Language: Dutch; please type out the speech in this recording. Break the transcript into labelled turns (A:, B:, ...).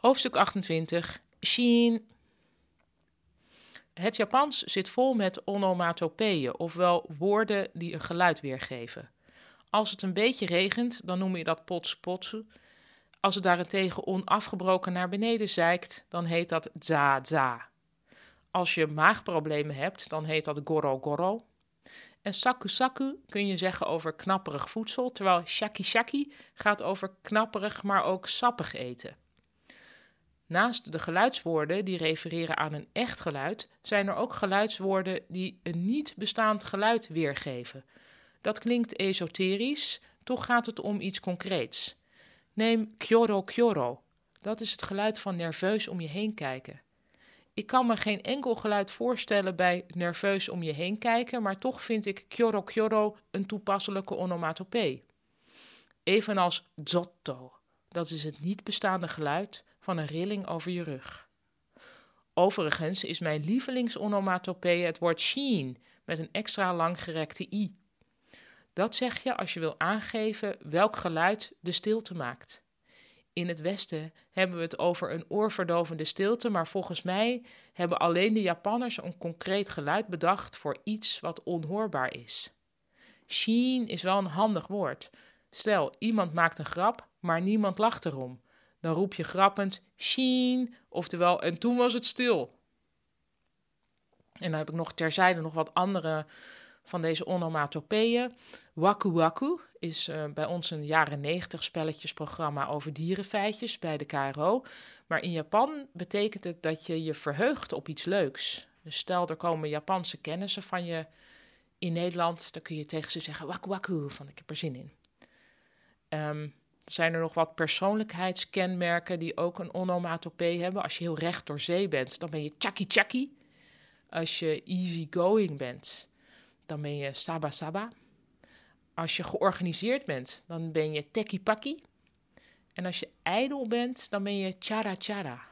A: Hoofdstuk 28. Shin. Het Japans zit vol met onomatopeeën, ofwel woorden die een geluid weergeven. Als het een beetje regent, dan noem je dat potspotsu. Als het daarentegen onafgebroken naar beneden zeikt, dan heet dat za za. Als je maagproblemen hebt, dan heet dat goro goro. En saku saku kun je zeggen over knapperig voedsel, terwijl shaki shaki gaat over knapperig, maar ook sappig eten. Naast de geluidswoorden die refereren aan een echt geluid, zijn er ook geluidswoorden die een niet bestaand geluid weergeven. Dat klinkt esoterisch, toch gaat het om iets concreets. Neem kyoro kyoro. Dat is het geluid van nerveus om je heen kijken. Ik kan me geen enkel geluid voorstellen bij nerveus om je heen kijken, maar toch vind ik kyoro kyoro een toepasselijke onomatopee. Evenals zotto. Dat is het niet bestaande geluid van een rilling over je rug. Overigens is mijn lievelingsonomatopee het woord sheen met een extra langgerekte i. Dat zeg je als je wil aangeven welk geluid de stilte maakt. In het Westen hebben we het over een oorverdovende stilte, maar volgens mij hebben alleen de Japanners een concreet geluid bedacht voor iets wat onhoorbaar is. Sheen is wel een handig woord. Stel, iemand maakt een grap, maar niemand lacht erom. Dan roep je grappend Sheen, oftewel en toen was het stil. En dan heb ik nog terzijde nog wat andere van deze onomatopeeën. Waku Waku is uh, bij ons een jaren negentig spelletjesprogramma over dierenfeitjes bij de KRO. Maar in Japan betekent het dat je je verheugt op iets leuks. Dus stel, er komen Japanse kennissen van je in Nederland, dan kun je tegen ze zeggen Waku Waku, van ik heb er zin in. Um, zijn er nog wat persoonlijkheidskenmerken die ook een onomatopee hebben. Als je heel recht door zee bent, dan ben je chaki chaki. Als je easygoing bent, dan ben je saba saba. Als je georganiseerd bent, dan ben je teki paki. En als je ijdel bent, dan ben je chara chara.